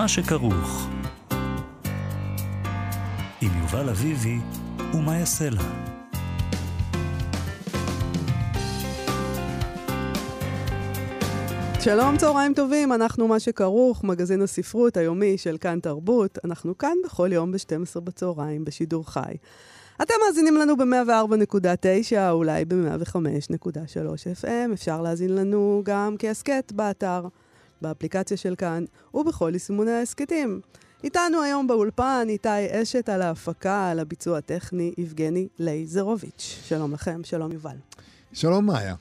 מה שכרוך. עם יובל אביבי ומה יעשה לה. שלום, צהריים טובים, אנחנו מה שכרוך, מגזין הספרות היומי של כאן תרבות. אנחנו כאן בכל יום ב-12 בצהריים בשידור חי. אתם מאזינים לנו ב-104.9, אולי ב-105.3 FM. אפשר להאזין לנו גם כהסכת באתר, באפליקציה של כאן, ובכל יישומוני ההסכתים. איתנו היום באולפן איתי אשת על ההפקה, על הביצוע הטכני, יבגני לייזרוביץ'. שלום לכם, שלום יובל. שלום מאיה.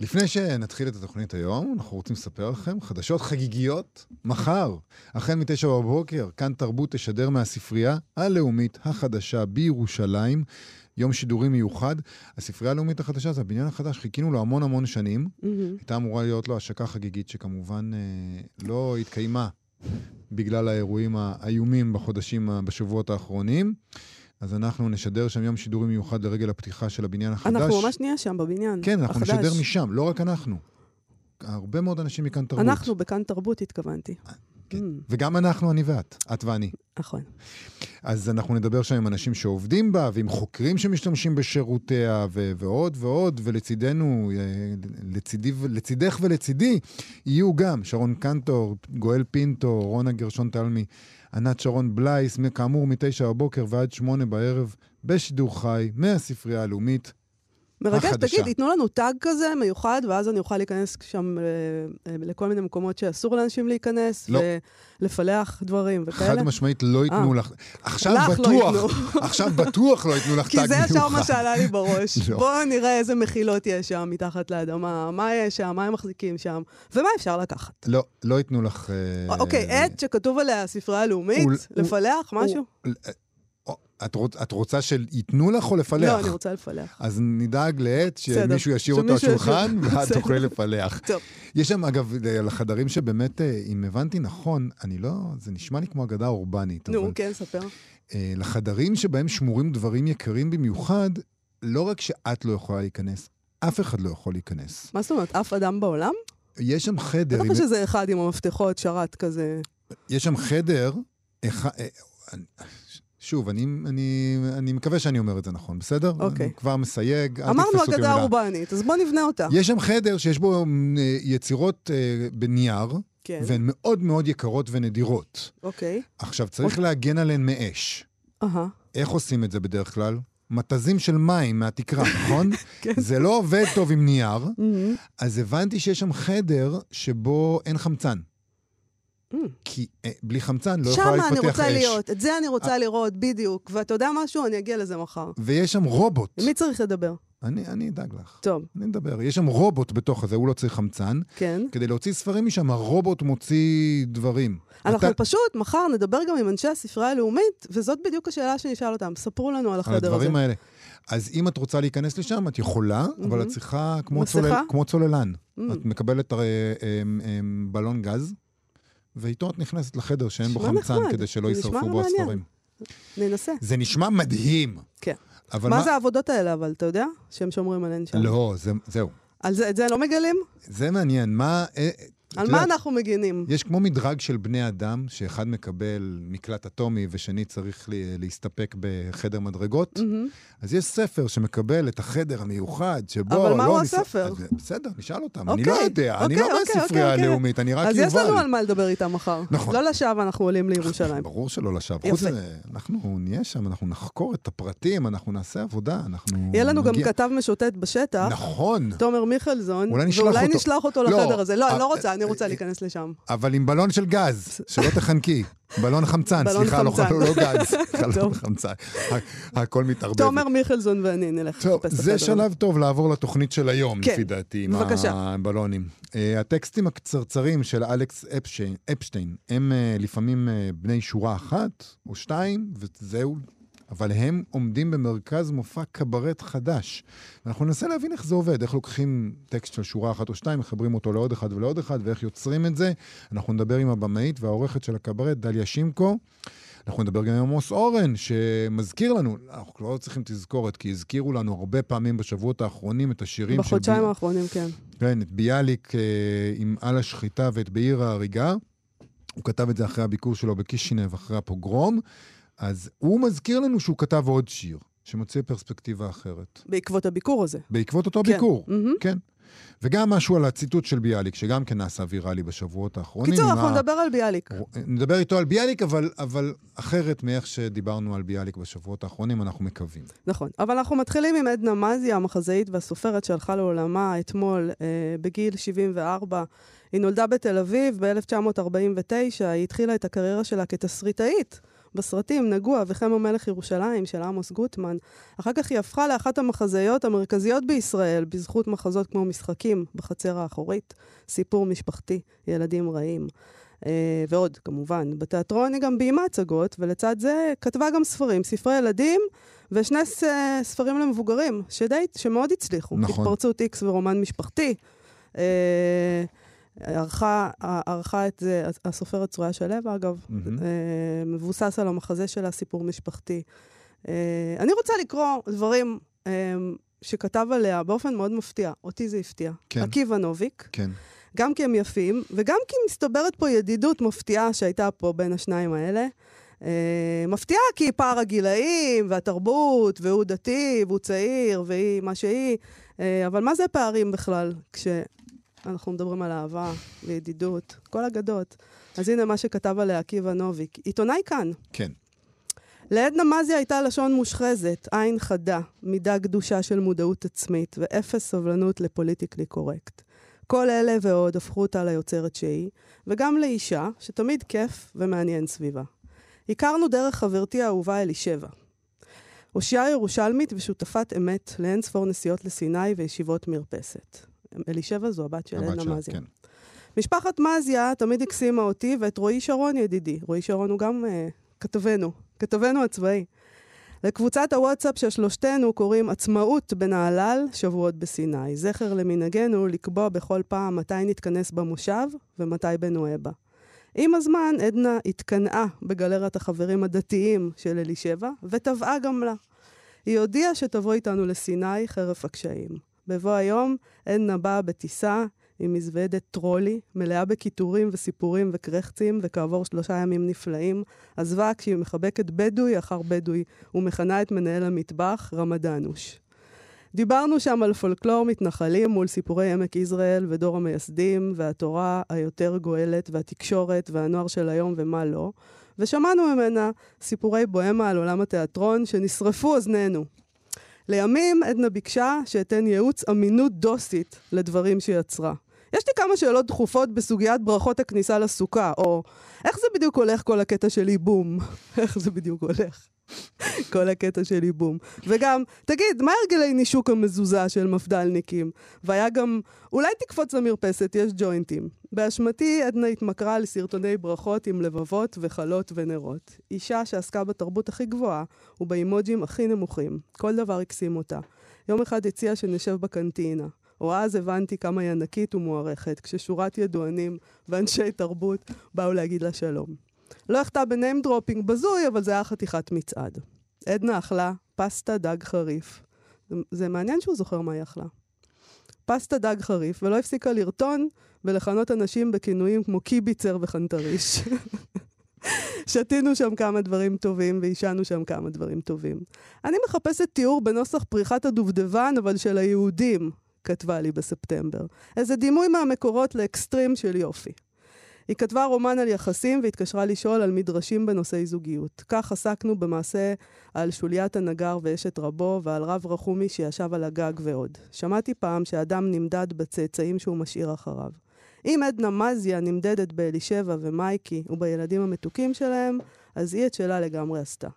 לפני שנתחיל את התוכנית היום, אנחנו רוצים לספר לכם חדשות חגיגיות מחר. החל מתשע בבוקר, כאן תרבות תשדר מהספרייה הלאומית החדשה בירושלים. יום שידורים מיוחד. הספרייה הלאומית החדשה זה הבניין החדש, חיכינו לו המון המון שנים. הייתה אמורה להיות לו השקה חגיגית שכמובן אה, לא התקיימה בגלל האירועים האיומים בחודשים, בשבועות האחרונים. אז אנחנו נשדר שם יום שידורים מיוחד לרגל הפתיחה של הבניין החדש. אנחנו ממש נהיה שם בבניין כן, אנחנו החדש. נשדר משם, לא רק אנחנו. הרבה מאוד אנשים מכאן תרבות. אנחנו בכאן תרבות התכוונתי. כן. Mm, וגם אנחנו, אני ואת, את ואני. נכון. אז אנחנו נדבר שם עם אנשים שעובדים בה, ועם חוקרים שמשתמשים בשירותיה, ו- ועוד ועוד, ולצידנו, אה, לצידי, לצידך ולצידי, יהיו גם שרון קנטור, גואל פינטו, רונה גרשון תלמי, ענת שרון בלייס, כאמור מתשע בבוקר ועד שמונה בערב, בשידור חי, מהספרייה הלאומית. מרגש, החדשה. תגיד, ייתנו לנו tag כזה מיוחד, ואז אני אוכל להיכנס שם אה, אה, לכל מיני מקומות שאסור לאנשים להיכנס, לא. ולפלח דברים וכאלה. חד משמעית לא ייתנו אה. לך. עכשיו לא בטוח, ייתנו. עכשיו בטוח לא ייתנו לך כי tag זה מיוחד. ישר מה שעלה לי בראש. לא. בואו נראה איזה מחילות יש שם מתחת לאדמה, מה יש שם, מה הם מחזיקים שם, ומה אפשר לקחת. לא, לא ייתנו לך... אוקיי, עט שכתוב עליה ספרייה לאומית, הוא- לפלח, משהו? את, רוצ, את רוצה שייתנו לך או לפלח? לא, אני רוצה לפלח. אז נדאג לעט בסדר. שמישהו ישאיר אותו על השולחן. ואת. תוכלי לפלח. טוב. יש שם, אגב, לחדרים שבאמת, אה, אם הבנתי נכון, אני לא, זה נשמע לי כמו אגדה אורבנית, נו, אבל כן, ספר. אה, לחדרים שבהם שמורים דברים יקרים במיוחד, לא רק שאת לא יכולה להיכנס, אף אחד לא יכול להיכנס. מה זאת אומרת, אף אדם בעולם? יש שם חדר, בטח עם- שזה אחד עם המפתחות, שרת כזה. יש שם חדר, אחד, אה, שוב, אני, אני, אני מקווה שאני אומר את זה נכון, בסדר? אוקיי. אני כבר מסייג, אל אמרנו תתפסו אגדה כמילה. אורבנית, אז בוא נבנה אותה. יש שם חדר שיש בו אה, יצירות אה, בנייר, כן, והן מאוד מאוד יקרות ונדירות. אוקיי. עכשיו, צריך להגן עליהן מאש. אהה. איך עושים את זה בדרך כלל? מתזים של מים מהתקרה, נכון? כן. זה לא עובד טוב עם נייר. אז הבנתי שיש שם חדר שבו אין חמצן. Mm. כי אה, בלי חמצן לא יכולה להתפתח אני רוצה אש. להיות, את זה אני רוצה לראות, בדיוק. ואתה יודע משהו? אני אגיע לזה מחר. ויש שם רובוט. מי צריך לדבר? אני, אני אדאג לך. טוב, אני אדבר. יש שם רובוט בתוך הזה, הוא לא צריך חמצן. כן. כדי להוציא ספרים משם, הרובוט מוציא דברים. אנחנו אתה- פשוט, מחר נדבר גם עם אנשי הספרייה הלאומית, וזאת בדיוק השאלה שנשאל אותם. ספרו לנו על על החדר הזה. הדברים האלה. אז אם את רוצה להיכנס לשם, את יכולה, אבל את צריכה כמו? צולל, כמו צוללן. Mm. את מקבלת הרי אמ, בלון גז, ואיתו את נכנסת לחדר שאין בו חמצן, נחמד. כדי שלא יישרפו בו. הספרים. ננסה. זה נשמע מדהים. כן. אבל מה זה העבודות האלה, אבל, אתה יודע? שהם שומרים עליהן שם. לא, זה, זהו. על זה, את זה לא מגלים? זה מעניין. מה... אה, על מה אנחנו מגינים? יש כמו מדרג של בני אדם, שאחד מקבל מקלט אטומי ושני צריך לי- להסתפק בחדר מדרגות. מהמם. אז יש ספר שמקבל את החדר המיוחד, שבו... אבל לא מהו ניס- הספר? אז בסדר, נשאל אותם. אני אוקיי, לא יודע, אני אוקיי, לא אוקיי, מהספרייה אוקיי, הלאומית, אני רק אז יובל. יש לנו על מה לדבר איתם מחר. נכון. לא לשווא אנחנו עולים לירושלים. ברור שלא לשווא. חוץ מזה, אנחנו נהיה שם, אנחנו נחקור את הפרטים, אנחנו נעשה עבודה, אנחנו... יהיה לנו גם נגיע- כתב משוטט בשטח. נכון. תומר מיכלזון, אולי נשלח ואולי אותו. נשלח אותו לא, לחדר הזה. לא, אני אה, לא רוצה, אני רוצה להיכנס לשם. אבל עם בלון של גז, שלא תחנקי. בלון חמצן, בלון סליחה, לא- חמצן. לא גז. טוב. בלון חמצן. הכל מתערבב. תומר מיכלזון ואני נלך טוב, לחפש את זה. שלב טוב לעבור לתוכנית של היום, כן, לפי דעתי, עם בבקשה. הבלונים. אה, הטקסטים הקצרצרים של אלכס אפשטיין, אפשטיין הם אה, לפעמים אה, בני שורה אחת או שתיים, וזהו. אבל הם עומדים במרכז מופע קברט חדש. ואנחנו ננסה להבין איך זה עובד, איך לוקחים טקסט של שורה אחת או שתיים, מחברים אותו לעוד אחד ולעוד אחד, ואיך יוצרים את זה. אנחנו נדבר עם הבמאית והעורכת של הקברט, דליה שימקו. אנחנו נדבר גם עם עמוס אורן, שמזכיר לנו, אנחנו לא צריכים תזכורת, כי הזכירו לנו הרבה פעמים בשבועות האחרונים את השירים של... בחודשיים האחרונים, כן. כן, את ביאליק אה, עם על השחיטה ואת בעיר ההריגה. הוא כתב את זה אחרי הביקור שלו בקישינב, אחרי הפוגרום. אז הוא מזכיר לנו שהוא כתב עוד שיר, שמוציא פרספקטיבה אחרת. בעקבות הביקור הזה. בעקבות אותו כן. ביקור, מהמם. כן. וגם משהו על הציטוט של ביאליק, שגם כן נעשה ויראלי בשבועות האחרונים. קיצור, אנחנו ה- נדבר על ביאליק. נדבר איתו על ביאליק, אבל, אבל אחרת מאיך שדיברנו על ביאליק בשבועות האחרונים, אנחנו מקווים. נכון. אבל אנחנו מתחילים עם עדנה מזי, המחזאית והסופרת שהלכה לעולמה אתמול אה, בגיל 74. היא נולדה בתל אביב ב-1949, היא התחילה את הקריירה שלה כתסריטאית. בסרטים נגוע וחם המלך ירושלים של עמוס גוטמן. אחר כך היא הפכה לאחת המחזאיות המרכזיות בישראל, בזכות מחזות כמו משחקים בחצר האחורית, סיפור משפחתי, ילדים רעים. אה, ועוד, כמובן. בתיאטרון היא גם ביימה הצגות, ולצד זה כתבה גם ספרים, ספרי ילדים ושני ס, ספרים למבוגרים, שדי, שמאוד הצליחו. נכון. התפרצות איקס ורומן משפחתי. ערכה, ערכה את זה הסופרת צרויה שלו, אגב. אה, מבוסס על המחזה שלה, סיפור משפחתי. אה, אני רוצה לקרוא דברים אה, שכתב עליה באופן מאוד מפתיע, אותי זה הפתיע. כן. עקיבא נוביק, כן. גם כי הם יפים, וגם כי מסתברת פה ידידות מפתיעה שהייתה פה בין השניים האלה. אה, מפתיעה כי פער הגילאים והתרבות, והוא דתי, והוא צעיר, והיא מה שהיא, אה, אבל מה זה פערים בכלל כשאנחנו מדברים על אהבה וידידות? כל אגדות. אז הנה מה שכתב עליה עקיבא נוביק. עיתונאי כאן. כן. לעדנה מזי הייתה לשון מושחזת, עין חדה, מידה גדושה של מודעות עצמית ואפס סובלנות לפוליטיקלי קורקט. כל אלה ועוד הפכו אותה ליוצרת שהיא, וגם לאישה שתמיד כיף ומעניין סביבה. הכרנו דרך חברתי האהובה אלישבע. אושיה ירושלמית ושותפת אמת לאין ספור נסיעות לסיני וישיבות מרפסת. אלישבע זו הבת של עדנה מזיה. כן. משפחת מזיה תמיד הקסימה אותי ואת רועי שרון ידידי. רועי שרון הוא גם uh, כתבנו, כתבנו הצבאי. לקבוצת הוואטסאפ של שלושתנו קוראים עצמאות בנהלל, שבועות בסיני. זכר למנהגנו לקבוע בכל פעם מתי נתכנס במושב ומתי בנואבה. עם הזמן עדנה התקנאה בגלריית החברים הדתיים של אלישבע, וטבעה גם לה. היא הודיעה שתבוא איתנו לסיני חרף הקשיים. בבוא היום, עדנה באה בטיסה עם מזוודת טרולי, מלאה בקיטורים וסיפורים וקרחצים, וכעבור שלושה ימים נפלאים, עזבה כשהיא מחבקת בדואי אחר בדואי, ומכנה את מנהל המטבח רמדאנוש. דיברנו שם על פולקלור מתנחלים מול סיפורי עמק יזרעאל ודור המייסדים, והתורה היותר גואלת, והתקשורת, והנוער של היום ומה לא, ושמענו ממנה סיפורי בוהמה על עולם התיאטרון שנשרפו אוזנינו. לימים עדנה ביקשה שאתן ייעוץ אמינות דוסית לדברים שיצרה. יש לי כמה שאלות דחופות בסוגיית ברכות הכניסה לסוכה, או איך זה בדיוק הולך כל הקטע של ייבום? איך זה בדיוק הולך? כל הקטע של ייבום. וגם, תגיד, מה הרגלי נישוק המזוזה של מפד"לניקים? והיה גם, אולי תקפוץ למרפסת, יש ג'וינטים. באשמתי עדנה התמכרה לסרטוני ברכות עם לבבות וחלות ונרות. אישה שעסקה בתרבות הכי גבוהה ובאימוג'ים הכי נמוכים. כל דבר הקסים אותה. יום אחד הציעה שנשב בקנטינה. או אז הבנתי כמה היא ענקית ומוערכת, כששורת ידוענים ואנשי תרבות באו להגיד לה שלום. לא אחטא ב name dropping בזוי, אבל זה היה חתיכת מצעד. עדנה אכלה פסטה דג חריף. זה, זה מעניין שהוא זוכר מה היא אכלה. פסטה דג חריף, ולא הפסיקה לרטון ולכנות אנשים בכינויים כמו קיביצר וחנטריש. שתינו שם כמה דברים טובים ועישנו שם כמה דברים טובים. אני מחפשת תיאור בנוסח פריחת הדובדבן, אבל של היהודים, כתבה לי בספטמבר. איזה דימוי מהמקורות לאקסטרים של יופי. היא כתבה רומן על יחסים והתקשרה לשאול על מדרשים בנושאי זוגיות. כך עסקנו במעשה על שוליית הנגר ואשת רבו ועל רב רחומי שישב על הגג ועוד. שמעתי פעם שאדם נמדד בצאצאים שהוא משאיר אחריו. אם עדנה מזיה נמדדת באלישבע ומייקי ובילדים המתוקים שלהם, אז היא את שלה לגמרי עשתה.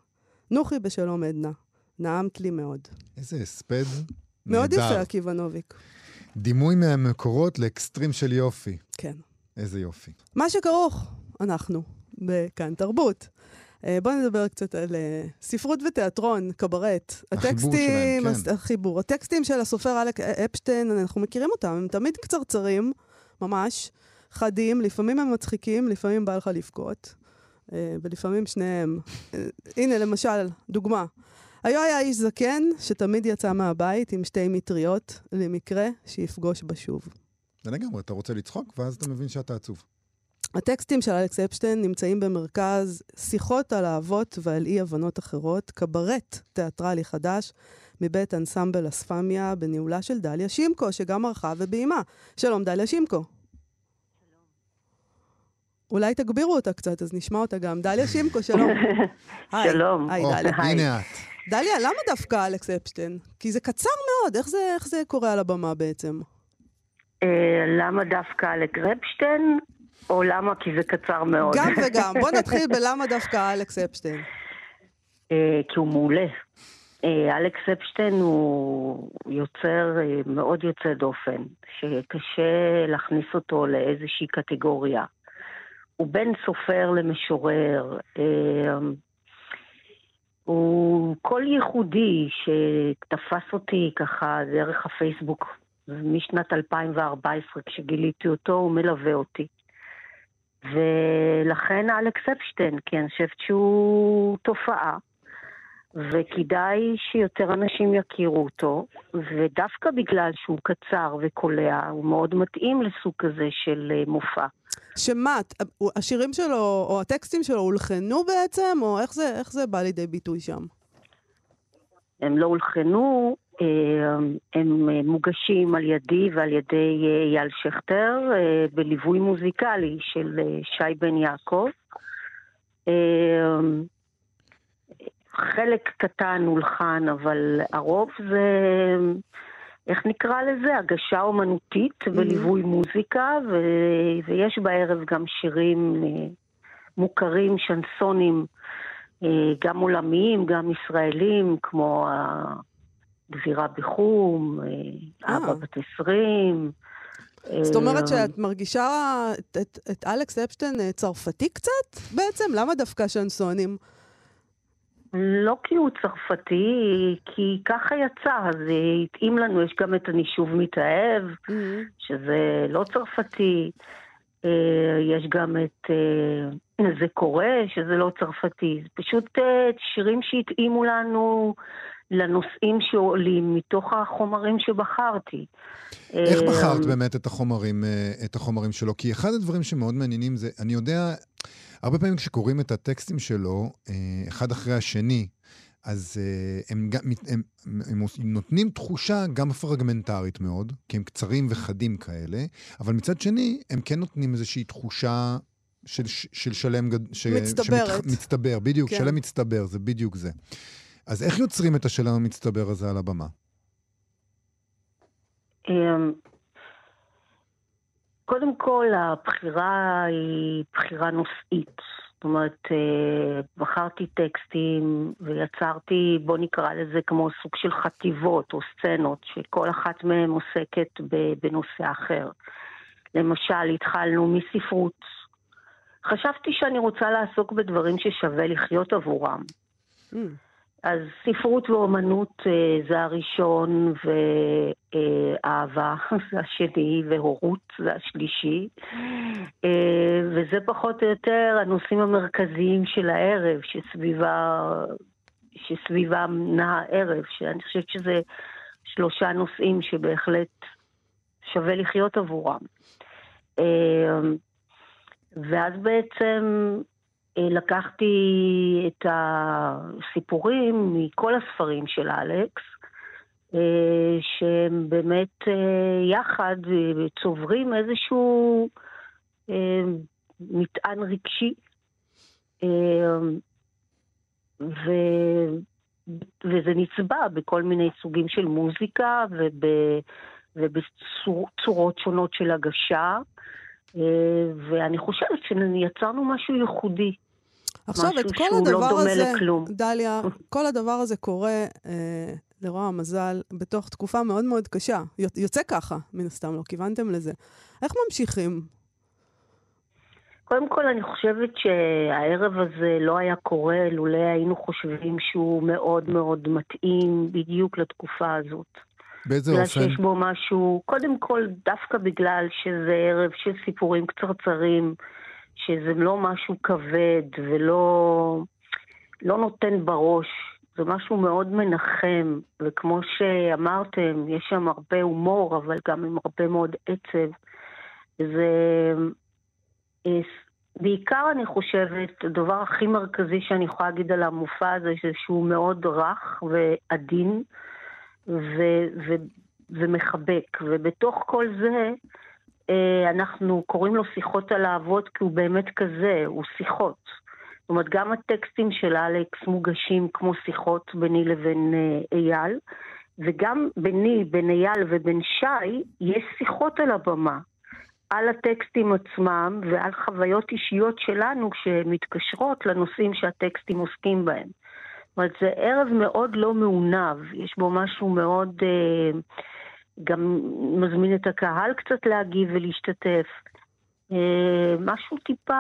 נוחי בשלום עדנה, נעמת לי מאוד. איזה הספד מאוד נהדר. יפה, עקיבא נוביק. דימוי מהמקורות לאקסטרים של יופי. כן. איזה יופי. מה שכרוך, אנחנו, בכאן תרבות. אה, בואו נדבר קצת על אה, ספרות ותיאטרון, קברט. החיבור הטקסטים, שלהם, כן. החיבור. הטקסטים של הסופר אלק אפשטיין, אנחנו מכירים אותם, הם תמיד קצרצרים, ממש, חדים, לפעמים הם מצחיקים, לפעמים בא לך לבכות, אה, ולפעמים שניהם. אה, הנה, למשל, דוגמה. היו היה איש זקן שתמיד יצא מהבית עם שתי מטריות, למקרה שיפגוש בה שוב. זה לגמרי, אתה רוצה לצחוק, ואז אתה מבין שאתה עצוב. הטקסטים של אלכס אפשטיין נמצאים במרכז שיחות על אהבות ועל אי-הבנות אחרות, קברט תיאטרלי חדש מבית אנסמבל אספמיה בניהולה של דליה שימקו, שגם ערכה וביימה. שלום, דליה שימקו. אולי תגבירו אותה קצת, אז נשמע אותה גם. דליה שימקו, שלום. שלום. היי, או, דליה. הנה את. דליה, למה דווקא אלכס אפשטיין? כי זה קצר מאוד, איך זה, איך זה קורה על הבמה בעצם? אה, למה דווקא אלק רפשטיין, או למה כי זה קצר מאוד? גם וגם. בוא נתחיל בלמה דווקא אלכס אפשטיין. אה, כי הוא מעולה. אה, אלכס אפשטיין הוא יוצר מאוד יוצא דופן, שקשה להכניס אותו לאיזושהי קטגוריה. הוא בין סופר למשורר. הוא קול ייחודי שתפס אותי ככה דרך הפייסבוק משנת 2014, כשגיליתי אותו, הוא מלווה אותי. ולכן אלכס אפשטיין, כי אני חושבת שהוא תופעה, וכדאי שיותר אנשים יכירו אותו, ודווקא בגלל שהוא קצר וקולע, הוא מאוד מתאים לסוג כזה של אה, מופע. שמה, השירים שלו, או הטקסטים שלו הולחנו בעצם, או איך זה, איך זה בא לידי ביטוי שם? הם לא הולחנו, הם אה, מוגשים על ידי ועל ידי אה, אייל שכטר אה, בליווי מוזיקלי של אה, שי בן יעקב. אה, חלק קטן הולחן, אבל הרוב זה, איך נקרא לזה? הגשה אומנותית בליווי מוזיקה, ו... ויש בערב גם שירים אה, מוכרים, שנסונים, אה, גם עולמיים, גם ישראלים, כמו הגבירה בחום, אה, אה. אבא בת עשרים. זאת אה, אומרת שאת מרגישה את, את, את אלכס אפשטיין צרפתי קצת בעצם? למה דווקא שנסונים? לא כי הוא צרפתי, כי ככה יצא, אז אה, התאים לנו, יש גם את אני שוב מתאהב, שזה לא צרפתי, יש גם את זה קורה, שזה לא צרפתי, זה פשוט שירים שהתאימו לנו לנושאים שעולים מתוך החומרים שבחרתי. איך אה, בחרת באמת את החומרים, אה, את החומרים שלו? כי אחד הדברים שמאוד מעניינים זה, אני יודע, הרבה פעמים כשקוראים את הטקסטים שלו, אה, אחד אחרי השני, אז אה, הם, גם- הם, הם, הם נותנים תחושה גם פרגמנטרית מאוד, כי הם קצרים וחדים כאלה, אבל מצד שני, הם כן נותנים איזושהי תחושה של, של שלם. ש, מצטברת. שמתח- מצטבר, בדיוק, כן. שלם מצטבר, זה בדיוק זה. אז איך יוצרים את השלם המצטבר הזה על הבמה? אמ, קודם כל, הבחירה היא בחירה נושאית. זאת אומרת, אה, בחרתי טקסטים ויצרתי, בוא נקרא לזה כמו סוג של חטיבות או סצנות, שכל אחת מהן עוסקת בנושא אחר. למשל, התחלנו מספרות. חשבתי שאני רוצה לעסוק בדברים ששווה לחיות עבורם. Mm. אז ספרות ואומנות אה, זה הראשון, ואהבה זה השני, והורות זה השלישי. אה, וזה פחות או יותר הנושאים המרכזיים של הערב, שסביבה, שסביבם נע הערב, שאני חושבת שזה שלושה נושאים שבהחלט שווה לחיות עבורם. אה, ואז בעצם לקחתי את הסיפורים מכל הספרים של אלכס, אה, שהם באמת אה, יחד אה, צוברים איזשהו אה, מטען רגשי. אה, ו... וזה נצבע בכל מיני סוגים של מוזיקה וב... ובצורות שונות של הגשה. ואני חושבת שיצרנו משהו ייחודי. עכשיו, משהו את כל שהוא לא הדבר דומה הזה, לכלום. דליה, כל הדבר הזה קורה, אה, לרוע המזל, בתוך תקופה מאוד מאוד קשה. יוצ- יוצא ככה, מן הסתם, לא כיוונתם לזה. איך ממשיכים? קודם כל, אני חושבת שהערב הזה לא היה קורה לולא היינו חושבים שהוא מאוד מאוד מתאים בדיוק לתקופה הזאת. באיזה בגלל אופן? שיש בו משהו, קודם כל, דווקא בגלל שזה ערב של סיפורים קצרצרים, שזה לא משהו כבד ולא לא נותן בראש, זה משהו מאוד מנחם, וכמו שאמרתם, יש שם הרבה הומור, אבל גם עם הרבה מאוד עצב. זה... אה, בעיקר אני חושבת, הדבר הכי מרכזי שאני יכולה להגיד על המופע הזה, זה שהוא מאוד רך ועדין ו- ו- ומחבק. ובתוך כל זה, אנחנו קוראים לו שיחות על האבות כי הוא באמת כזה, הוא שיחות. זאת אומרת, גם הטקסטים של אלכס מוגשים כמו שיחות ביני לבין אה, אייל, וגם ביני, בין אייל ובין שי, יש שיחות על הבמה. על הטקסטים עצמם ועל חוויות אישיות שלנו שמתקשרות לנושאים שהטקסטים עוסקים בהם. זאת אומרת, זה ערב מאוד לא מעונב, יש בו משהו מאוד, אה, גם מזמין את הקהל קצת להגיב ולהשתתף. אה, משהו טיפה,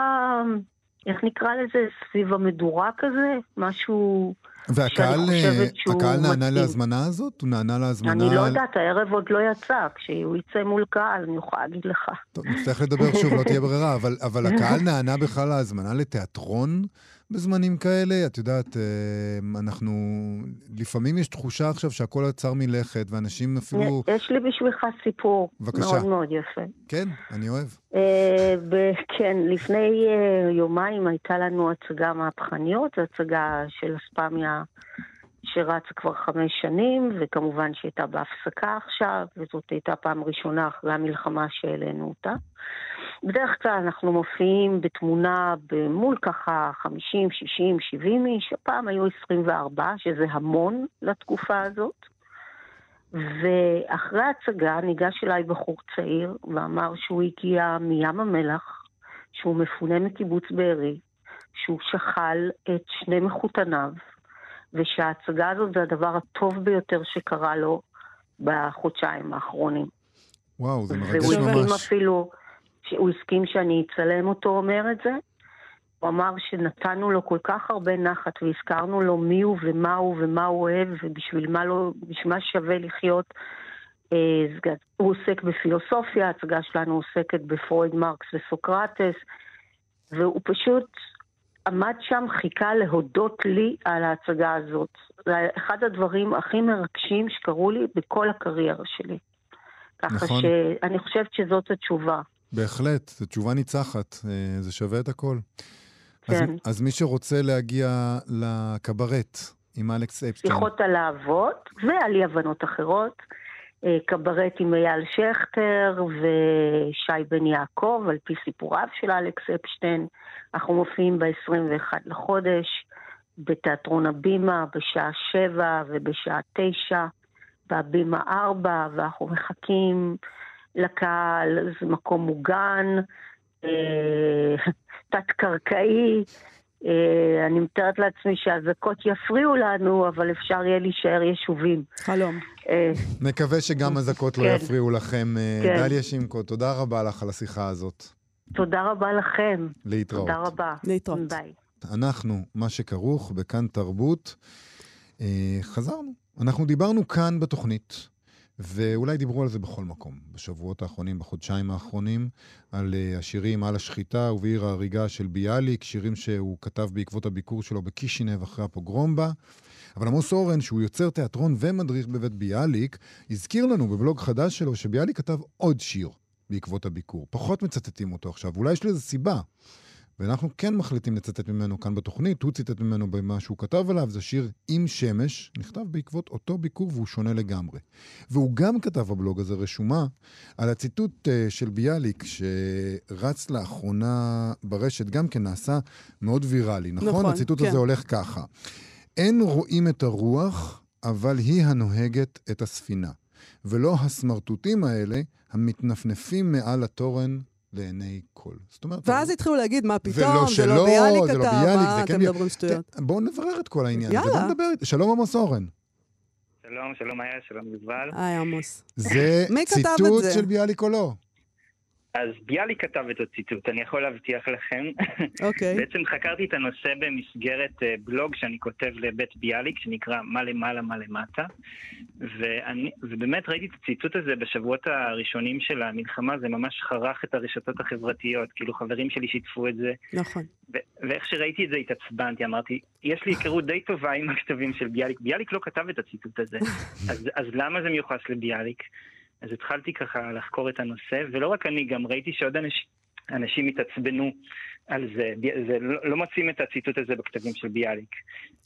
איך נקרא לזה, סביב המדורה כזה, משהו... והקהל אה, הקהל נענה מתאים. להזמנה הזאת? הוא נענה להזמנה? אני לא על- יודעת, הערב עוד לא יצא, כשהוא יצא מול קהל, אני יכולה להגיד לך. טוב, נצטרך לדבר שוב, לא תהיה ברירה, אבל, אבל הקהל נענה בכלל להזמנה לתיאטרון בזמנים כאלה? את יודעת, אה, אנחנו... לפעמים יש תחושה עכשיו שהכל עצר מלכת, ואנשים אפילו... יש לי בשבילך סיפור בבקשה. מאוד מאוד יפה. כן, אני אוהב. אה, כן, לפני אה, יומיים הייתה לנו הצגה מהפכניות, הצגה של אספמיה שרצה כבר חמש שנים, וכמובן שהייתה בהפסקה עכשיו, וזאת הייתה פעם ראשונה אחרי המלחמה שהעלינו אותה. בדרך כלל אנחנו מופיעים בתמונה מול ככה 50, 60, 70 איש, הפעם היו 24, שזה המון לתקופה הזאת. ואחרי ההצגה ניגש אליי בחור צעיר ואמר שהוא הגיע מים המלח, שהוא מפונה מקיבוץ בארי, שהוא שכל את שני מחותניו, ושההצגה הזאת זה הדבר הטוב ביותר שקרה לו בחודשיים האחרונים. וואו, זה מרגש והוא הסכים ממש. אפילו, הוא הסכים שאני אצלם אותו אומר את זה. הוא אמר שנתנו לו כל כך הרבה נחת והזכרנו לו מי הוא ומה הוא ומה הוא אוהב ובשביל מה, לא, מה שווה לחיות. אה, הוא עוסק בפילוסופיה, ההצגה שלנו עוסקת בפרויד, מרקס וסוקרטס, והוא פשוט עמד שם, חיכה להודות לי על ההצגה הזאת. זה אחד הדברים הכי מרגשים שקרו לי בכל הקריירה שלי. ככה נכון. שאני חושבת שזאת התשובה. בהחלט, זו תשובה ניצחת, אה, זה שווה את הכל. אז, כן. אז מי שרוצה להגיע לקברט עם אלכס אפשטיין, שיחות על האבות ועל אי הבנות אחרות. אה, קברט עם אייל שכטר ושי בן יעקב, על פי סיפוריו של אלכס אפשטיין. אנחנו מופיעים ב-21 לחודש בתיאטרון הבימה בשעה שבע ובשעה תשע, בהבימה ארבע, ואנחנו מחכים לקהל, זה מקום מוגן, אה, תת-קרקעי. אה, אני מתארת לעצמי שהאזעקות יפריעו לנו, אבל אפשר יהיה להישאר ישובים. חלום. אה, נקווה שגם אזעקות לא כן. יפריעו לכם. אה, כן. דליה שמקו, תודה רבה לך על השיחה הזאת. תודה רבה לכם. להתראות. תודה רבה. להתראות. ביי. אנחנו, מה שכרוך בכאן תרבות, אה, חזרנו. אנחנו דיברנו כאן בתוכנית, ואולי דיברו על זה בכל מקום, בשבועות האחרונים, בחודשיים האחרונים, על השירים על השחיטה ובעיר ההריגה של ביאליק, שירים שהוא כתב בעקבות הביקור שלו בקישינב אחרי הפוגרום בה. אבל עמוס אורן, שהוא יוצר תיאטרון ומדריך בבית ביאליק, הזכיר לנו בבלוג חדש שלו שביאליק כתב עוד שיר בעקבות הביקור. פחות מצטטים אותו עכשיו, אולי יש לזה סיבה. ואנחנו כן מחליטים לצטט ממנו כאן בתוכנית, הוא ציטט ממנו במה שהוא כתב עליו, זה שיר עם שמש, נכתב בעקבות אותו ביקור והוא שונה לגמרי. והוא גם כתב בבלוג הזה רשומה על הציטוט אה, של ביאליק, שרץ לאחרונה ברשת, גם כן נעשה מאוד ויראלי, נכון? נכון, הציטוט כן. הזה הולך ככה: אין רואים את הרוח, אבל היא הנוהגת את הספינה. ולא הסמרטוטים האלה המתנפנפים מעל התורן לעיני כל. זאת אומרת... ואז התחילו להגיד, מה פתאום, ולא זה לא שלא, ביאליק זה לא כתב, ביאליק, מה זה אתם כן... מדברים שטויות. בואו נברר את כל העניין הזה, יאללה. בואו נדבר. שלום עמוס אורן. שלום, שלום איה, שלום יובל. היי, עמוס. זה ציטוט זה? של ביאליק או לא? אז ביאליק כתב את הציטוט, אני יכול להבטיח לכם. אוקיי. בעצם חקרתי את הנושא במסגרת אה, בלוג שאני כותב לבית ביאליק, שנקרא מה למעלה, מה למטה. ואני, ובאמת ראיתי את הציטוט הזה בשבועות הראשונים של המלחמה, זה ממש חרך את הרשתות החברתיות, כאילו חברים שלי שיתפו את זה, נכון. ו- ואיך שראיתי את זה התעצבנתי, אמרתי, יש לי היכרות די טובה עם הכתבים של ביאליק, ביאליק לא כתב את הציטוט הזה, אז, אז למה זה מיוחס לביאליק? אז התחלתי ככה לחקור את הנושא, ולא רק אני, גם ראיתי שעוד אנש, אנשים התעצבנו על זה, בי- זה לא, לא מוצאים את הציטוט הזה בכתבים של ביאליק.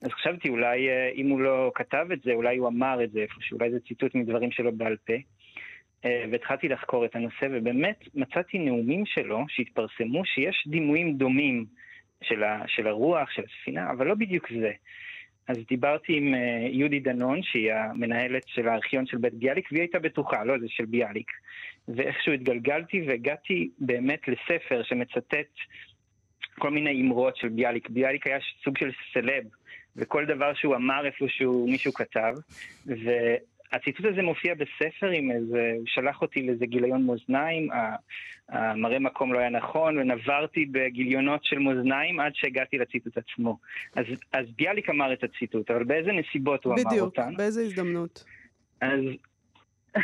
אז חשבתי, אולי אה, אם הוא לא כתב את זה, אולי הוא אמר את זה איפשהו, אולי זה ציטוט מדברים שלו בעל פה. אה, והתחלתי לחקור את הנושא, ובאמת מצאתי נאומים שלו שהתפרסמו שיש דימויים דומים של, ה, של הרוח, של הספינה, אבל לא בדיוק זה. אז דיברתי עם אה, יהודי דנון, שהיא המנהלת של הארכיון של בית ביאליק, והיא הייתה בטוחה, לא, זה של ביאליק. ואיכשהו התגלגלתי והגעתי באמת לספר שמצטט כל מיני אמרות של ביאליק. ביאליק היה סוג של סלב, וכל דבר שהוא אמר איפשהו מישהו כתב, והציטוט הזה מופיע בספר עם איזה, שלח אותי לאיזה גיליון מאזניים, המראה מקום לא היה נכון, ונברתי בגיליונות של מאזניים עד שהגעתי לציטוט עצמו. אז, אז ביאליק אמר את הציטוט, אבל באיזה נסיבות הוא אמר בדיוק, אותן? באיזה הזדמנות. אז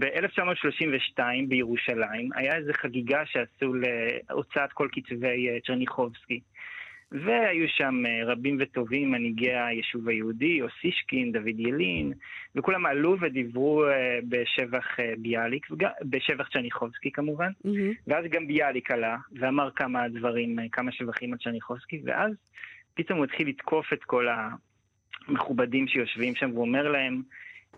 ב-1932 בירושלים היה איזו חגיגה שעשו להוצאת כל כתבי אה, צ'רניחובסקי. והיו שם אה, רבים וטובים, מנהיגי היישוב היהודי, אוסישקין, דוד ילין, וכולם עלו ודיברו אה, בשבח אה, ביאליק, בשבח צ'רניחובסקי כמובן. מהמם. ואז גם ביאליק עלה, ואמר כמה דברים, כמה שבחים על צ'רניחובסקי, ואז פתאום הוא התחיל לתקוף את כל המכובדים שיושבים שם, והוא אומר להם,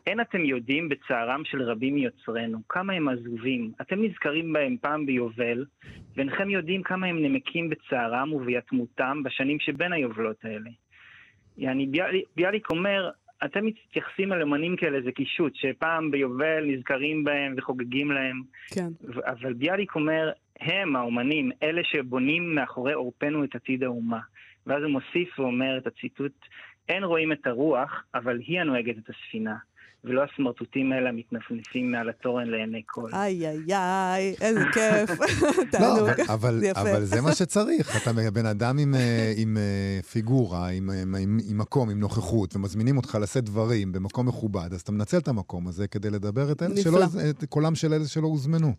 אין אתם יודעים בצערם של רבים מיוצרינו, כמה הם עזובים. אתם נזכרים בהם פעם ביובל, ואינכם יודעים כמה הם נמקים בצערם וביתמותם בשנים שבין היובלות האלה. יעני, ביאליק, ביאליק אומר, אתם מתייחסים אל אמנים כאלה, זה קישוט, שפעם ביובל נזכרים בהם וחוגגים להם. כן. אבל ביאליק אומר, הם, האומנים, אלה שבונים מאחורי עורפנו את עתיד האומה. ואז הוא מוסיף ואומר את הציטוט, אין רואים את הרוח, אבל היא הנוהגת את הספינה. ולא הסמרטוטים האלה המתנפנפים מעל התורן לעיני כל. איי, איי, איי, איזה כיף. לא, תענוג. אבל- אבל, זה יפה. אבל זה מה שצריך. אתה בן אדם עם, אה, אה, פיגורה, עם, עם, מקום, עם נוכחות, ומזמינים אותך לשאת דברים במקום מכובד, אז אתה מנצל את המקום הזה כדי לדבר את, קולם של אלה שלא הוזמנו.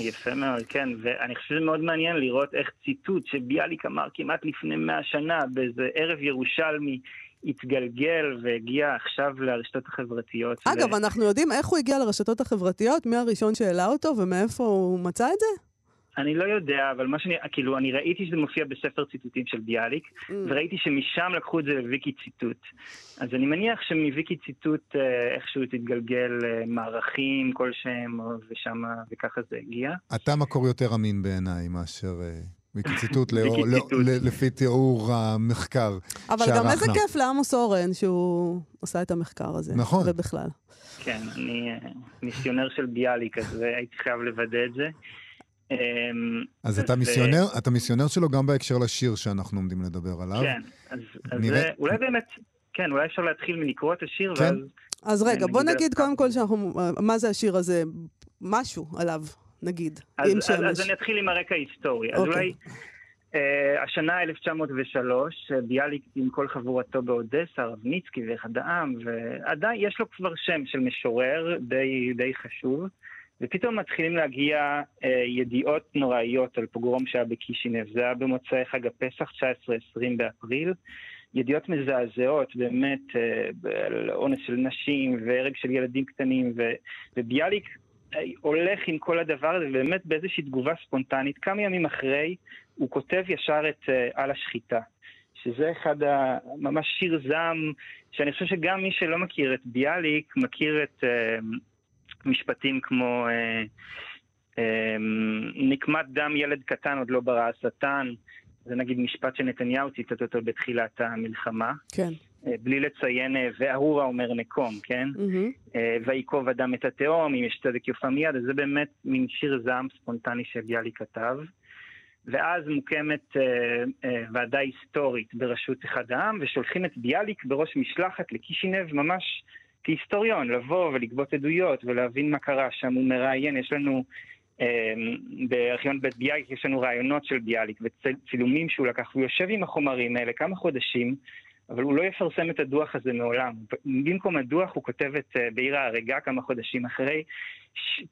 יפה מאוד, כן, ואני חושב שזה מאוד מעניין לראות איך ציטוט שביאליק אמר כמעט לפני מאה שנה באיזה ערב ירושלמי התגלגל והגיע עכשיו לרשתות החברתיות. אגב, ו- אנחנו יודעים איך הוא הגיע לרשתות החברתיות, מי הראשון שהעלה אותו ומאיפה הוא מצא את זה? אני לא יודע, אבל מה שאני, כאילו, אני ראיתי שזה מופיע בספר ציטוטים של ביאליק, Mm. וראיתי שמשם לקחו את זה לוויקי ציטוט. אז אני מניח שמוויקי ציטוט אה, איכשהו תתגלגל אה, מערכים כלשהם, ושם, וככה זה הגיע. אתה מקור יותר אמין בעיניי מאשר אה, ויקי ציטוט לאור- ויקי לא- לפי תיאור המחקר. אבל גם איזה שערכנו. כיף לעמוס אורן שהוא עושה את המחקר הזה. נכון. ובכלל. כן, אני אה, מיסיונר של ביאליק, אז אה, הייתי חייב לוודא את זה. אמ, אז אתה מיסיונר, אתה מיסיונר שלו גם בהקשר לשיר שאנחנו עומדים לדבר עליו. כן, אז, זה, אולי באמת, כן, אולי אפשר להתחיל מלקרוא את השיר, כן. ואז... אז רגע, בוא נגיד קודם כל שאנחנו, מה זה השיר הזה? משהו עליו, נגיד, אז, עם אז, שמש. אז אני אתחיל עם הרקע ההיסטורי. אז אוקיי. אולי אה, השנה 1903, אה, ביאליק עם כל חבורתו באודסה, רב ניצקי ואחד העם, ועדיין יש לו כבר שם של משורר די, די חשוב, ופתאום מתחילים להגיע אה, ידיעות נוראיות על פוגרום שהיה בקישינב. זה היה במוצאי חג הפסח, 19-20 באפריל. ידיעות מזעזעות, באמת, אה, על אונס של נשים והרג של ילדים קטנים, ו, וביאליק הולך עם כל הדבר הזה, ובאמת באיזושהי תגובה ספונטנית, כמה ימים אחרי, הוא כותב ישר את uh, על השחיטה. שזה אחד ה... ממש שיר זעם, שאני חושב שגם מי שלא מכיר את ביאליק, מכיר את uh, משפטים כמו uh, uh, נקמת דם ילד קטן עוד לא ברא השטן, זה נגיד משפט שנתניהו ציטט אותו בתחילת המלחמה. כן. אה, בלי לציין אה, וארורה אומר נקום, כן? Mm-hmm. ויקוב אדם את התהום, אם יש צדק יופה מיד, אז זה באמת מין שיר זעם ספונטני שביאליק כתב. ואז מוקמת אה, אה, ועדה היסטורית בראשות אחד העם, ושולחים את ביאליק בראש משלחת לקישינב ממש כהיסטוריון, לבוא ולגבות עדויות ולהבין מה קרה שם. הוא מראיין, יש לנו אה, בארכיון בית ביאליק, יש לנו רעיונות של ביאליק וצילומים שהוא לקח, והוא יושב עם החומרים האלה כמה חודשים. אבל הוא לא יפרסם את הדוח הזה מעולם. במקום הדוח הוא כותב את uh, בעיר ההרגה כמה חודשים אחרי,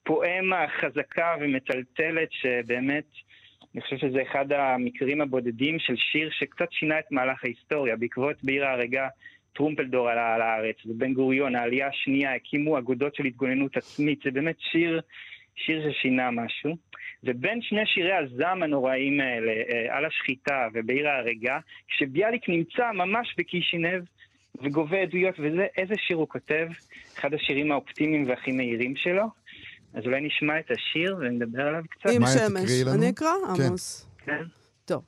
פואמה חזקה ומטלטלת שבאמת אני חושב שזה אחד המקרים הבודדים של שיר שקצת שינה את מהלך ההיסטוריה. בעקבות בעיר ההרגה טרומפלדור עלה לארץ, ובן גוריון, העלייה השנייה, הקימו אגודות של התגוננות עצמית. זה באמת שיר, שיר ששינה משהו. ובין שני שירי הזעם הנוראים האלה, אה, על השחיטה ובעיר ההרגה, כשביאליק נמצא ממש בקישינב וגובה עדויות, וזה איזה שיר הוא כותב, אחד השירים האופטימיים והכי מהירים שלו. אז אולי נשמע את השיר ונדבר עליו קצת. עם שמש. אני אקרא, כן. עמוס? כן. טוב.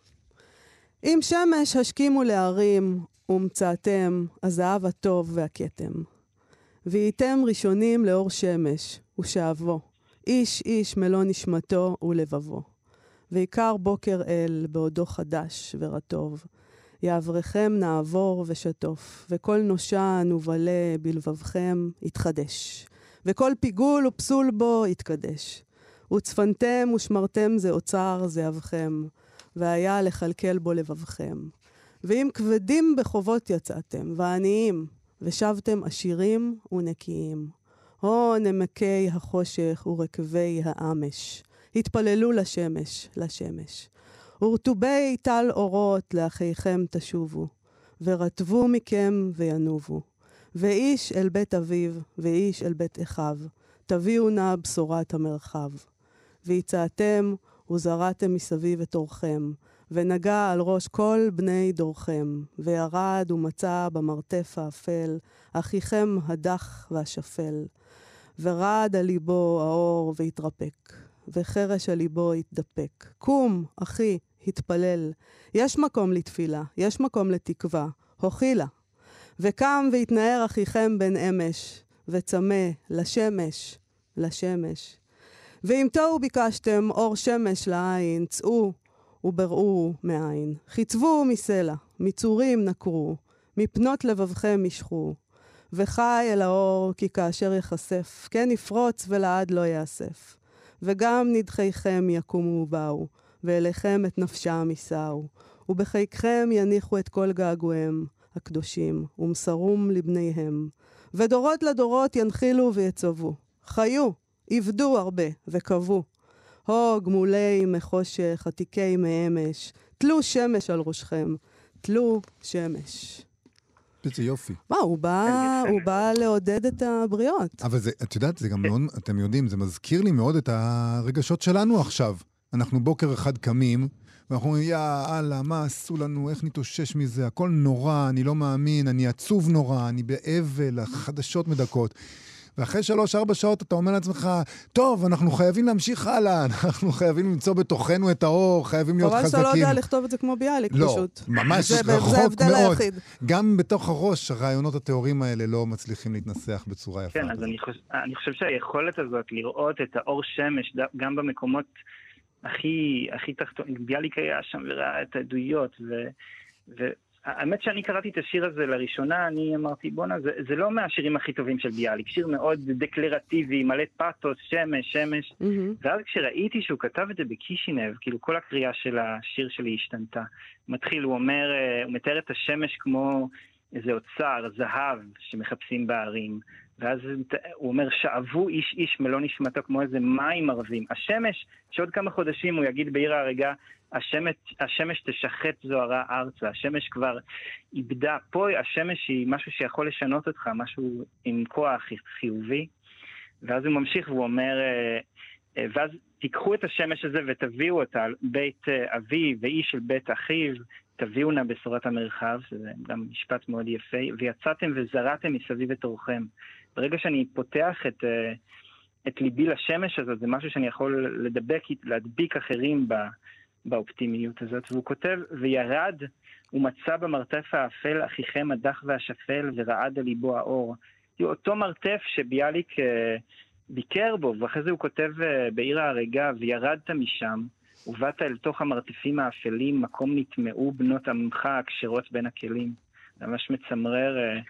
עם שמש השכימו להרים, ומצאתם הזהב הטוב והכתם. והייתם ראשונים לאור שמש, ושאבו, איש איש מלוא נשמתו ולבבו. ועיקר בוקר אל בעודו חדש ורטוב. יעברכם נעבור ושטוף, וכל נושן ובלה בלבבכם יתחדש. וכל פיגול ופסול בו יתקדש. וצפנתם ושמרתם זה אוצר זהבכם, והיה לכלכל בו לבבכם. ואם כבדים בחובות יצאתם, ועניים, ושבתם עשירים ונקיים. הו נמקי החושך ורקבי האמש, התפללו לשמש, לשמש. ורטובי טל אורות לאחיכם תשובו, ורטבו מכם וינובו. ואיש אל בית אביו, ואיש אל בית אחיו, תביאו נא בשורת המרחב. והצעתם וזרעתם מסביב את אורכם, ונגע על ראש כל בני דורכם, וירד ומצא במרתף האפל, אחיכם הדח והשפל. ורעד על ליבו האור והתרפק, וחרש על ליבו התדפק. קום, אחי, התפלל. יש מקום לתפילה, יש מקום לתקווה. הוכילה, וקם והתנער אחיכם בן אמש, וצמא לשמש, לשמש. ואם תוהו ביקשתם אור שמש לעין, צאו ובראו מעין. חיצבו מסלע, מצורים נקרו, מפנות לבבכם משכו. וחי אל האור, כי כאשר יחשף, כן יפרוץ ולעד לא יאסף. וגם נדחיכם יקומו ובאו, ואליכם את נפשם יישאו, ובחיקכם יניחו את כל געגועיהם. הקדושים, ומסרום לבניהם. ודורות לדורות ינחילו ויצובו. חיו, עבדו הרבה, וקבו. הו גמולי מחושך, עתיקי מאמש, תלו שמש על ראשכם, תלו שמש. איזה יופי. מה, הוא בא, הוא בא לעודד את הבריות. אבל זה, את יודעת, זה גם מאוד, אתם יודעים, זה מזכיר לי מאוד את הרגשות שלנו עכשיו. אנחנו בוקר אחד קמים, ואנחנו אומרים, יא אללה, מה עשו לנו, איך נתאושש מזה, הכל נורא, אני לא מאמין, אני עצוב נורא, אני באבל, החדשות מדכאות. ואחרי שלוש-ארבע שעות אתה אומר לעצמך, טוב, אנחנו חייבים להמשיך הלאה, אנחנו חייבים למצוא בתוכנו את האור, חייבים להיות חזקים. חבל שאתה לא יודע לכתוב את זה כמו ביאליק, לא, פשוט. לא, ממש זה, רחוק זה ההבדל מאוד. היחיד. גם בתוך הראש, הרעיונות הטהורים האלה לא מצליחים להתנסח בצורה יפה. כן, אז אני חושב, אני חושב שהיכולת הזאת לראות את האור שמש גם במקומות הכי, הכי תחתון, ביאליק היה שם וראה את העדויות, ו... ו... האמת שאני קראתי את השיר הזה לראשונה, אני אמרתי, בואנה, זה, זה לא מהשירים הכי טובים של ביאליק, שיר מאוד דקלרטיבי, מלא פאתוס, שמש, שמש. מהמם. ואז כשראיתי שהוא כתב את זה בקישינב, כאילו כל הקריאה של השיר שלי השתנתה. מתחיל, הוא אומר, אה, הוא מתאר את השמש כמו איזה אוצר, זהב, שמחפשים בהרים. ואז הוא אומר, שאבו איש איש מלוא נשמתו כמו איזה מים ערבים. השמש, שעוד כמה חודשים הוא יגיד בעיר ההרגה, השמש, השמש תשחט זוהרה ארצה, השמש כבר איבדה. פה השמש היא משהו שיכול לשנות אותך, משהו עם כוח חיובי. ואז הוא ממשיך והוא אומר, אה, אה, ואז תיקחו את השמש הזה ותביאו אותה בית אה, אבי ואיש של בית אחיו, תביאו נא בשורת המרחב, שזה גם משפט מאוד יפה, ויצאתם וזרעתם מסביב את אורכם. ברגע שאני פותח את, את ליבי לשמש הזאת, זה משהו שאני יכול לדבק, להדביק אחרים ב, באופטימיות הזאת, והוא כותב, וירד ומצא במרתף האפל אחיכם הדח והשפל ורעד על ליבו האור. אותו מרתף שביאליק אה, ביקר בו, ואחרי זה הוא כותב אה, בעיר ההריגה, וירדת משם, ובאת אל תוך המרתפים האפלים, מקום נטמעו בנות עמך הכשרות בין הכלים. ממש מצמרר אה,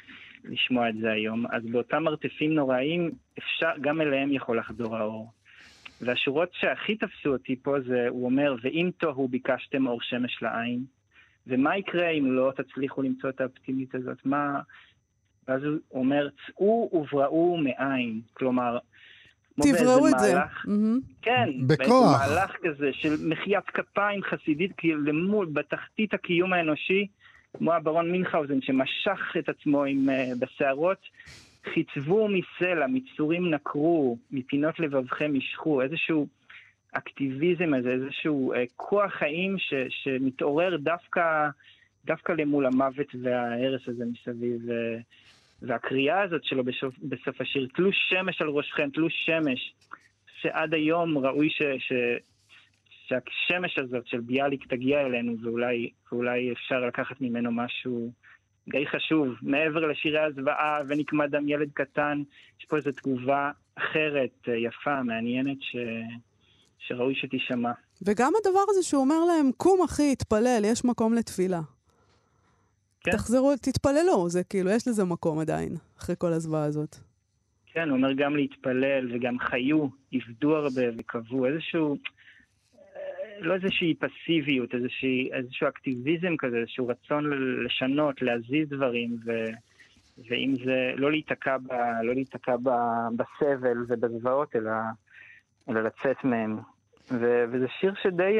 לשמוע את זה היום. אז באותם מרתפים נוראים, אפשר, גם אליהם יכול לחדור האור. והשורות שהכי תפסו אותי פה זה, הוא אומר, ואם תוהו ביקשתם אור שמש לעין, ומה יקרה אם לא תצליחו למצוא את האופטימית הזאת? מה... ואז הוא אומר, צאו ובראו מאין. כלומר, תבראו את זה. כן, בכוח. מהלך כזה של מחיית כפיים חסידית, כאילו למול, בתחתית הקיום האנושי, כמו הברון מינכאוזן שמשך את עצמו עם, uh, בשערות, חיצבו מסלע, מצורים נקרו, מפינות לבבכם משכו, איזשהו אקטיביזם הזה, איזשהו uh, כוח חיים ש, שמתעורר דווקא, דווקא למול המוות וההרס הזה מסביב. Uh, והקריאה הזאת שלו בסוף, בסוף השיר, תלוש שמש על ראשכם, תלוש שמש, שעד היום ראוי ש, ש, שהשמש הזאת של ביאליק תגיע אלינו, ואולי, ואולי אפשר לקחת ממנו משהו די חשוב. מעבר לשירי הזוועה ונקמע דם ילד קטן, יש פה איזו תגובה אחרת, יפה, מעניינת, ש... שראוי שתישמע. וגם הדבר הזה שהוא אומר להם, קום אחי, התפלל, יש מקום לתפילה. כן. תחזרו, תתפללו, זה כאילו, יש לזה מקום עדיין, אחרי כל הזוועה הזאת. כן, הוא אומר גם להתפלל, וגם חיו, עבדו הרבה וקבעו, איזשהו, אה, לא איזושהי פסיביות, איזושהי, איזשהו אקטיביזם כזה, איזשהו רצון לשנות, להזיז דברים, ו, ואם זה, לא להיתקע, ב, לא להיתקע ב, בסבל ובזוועות, אלא, אלא לצאת מהם. ו, וזה שיר שדי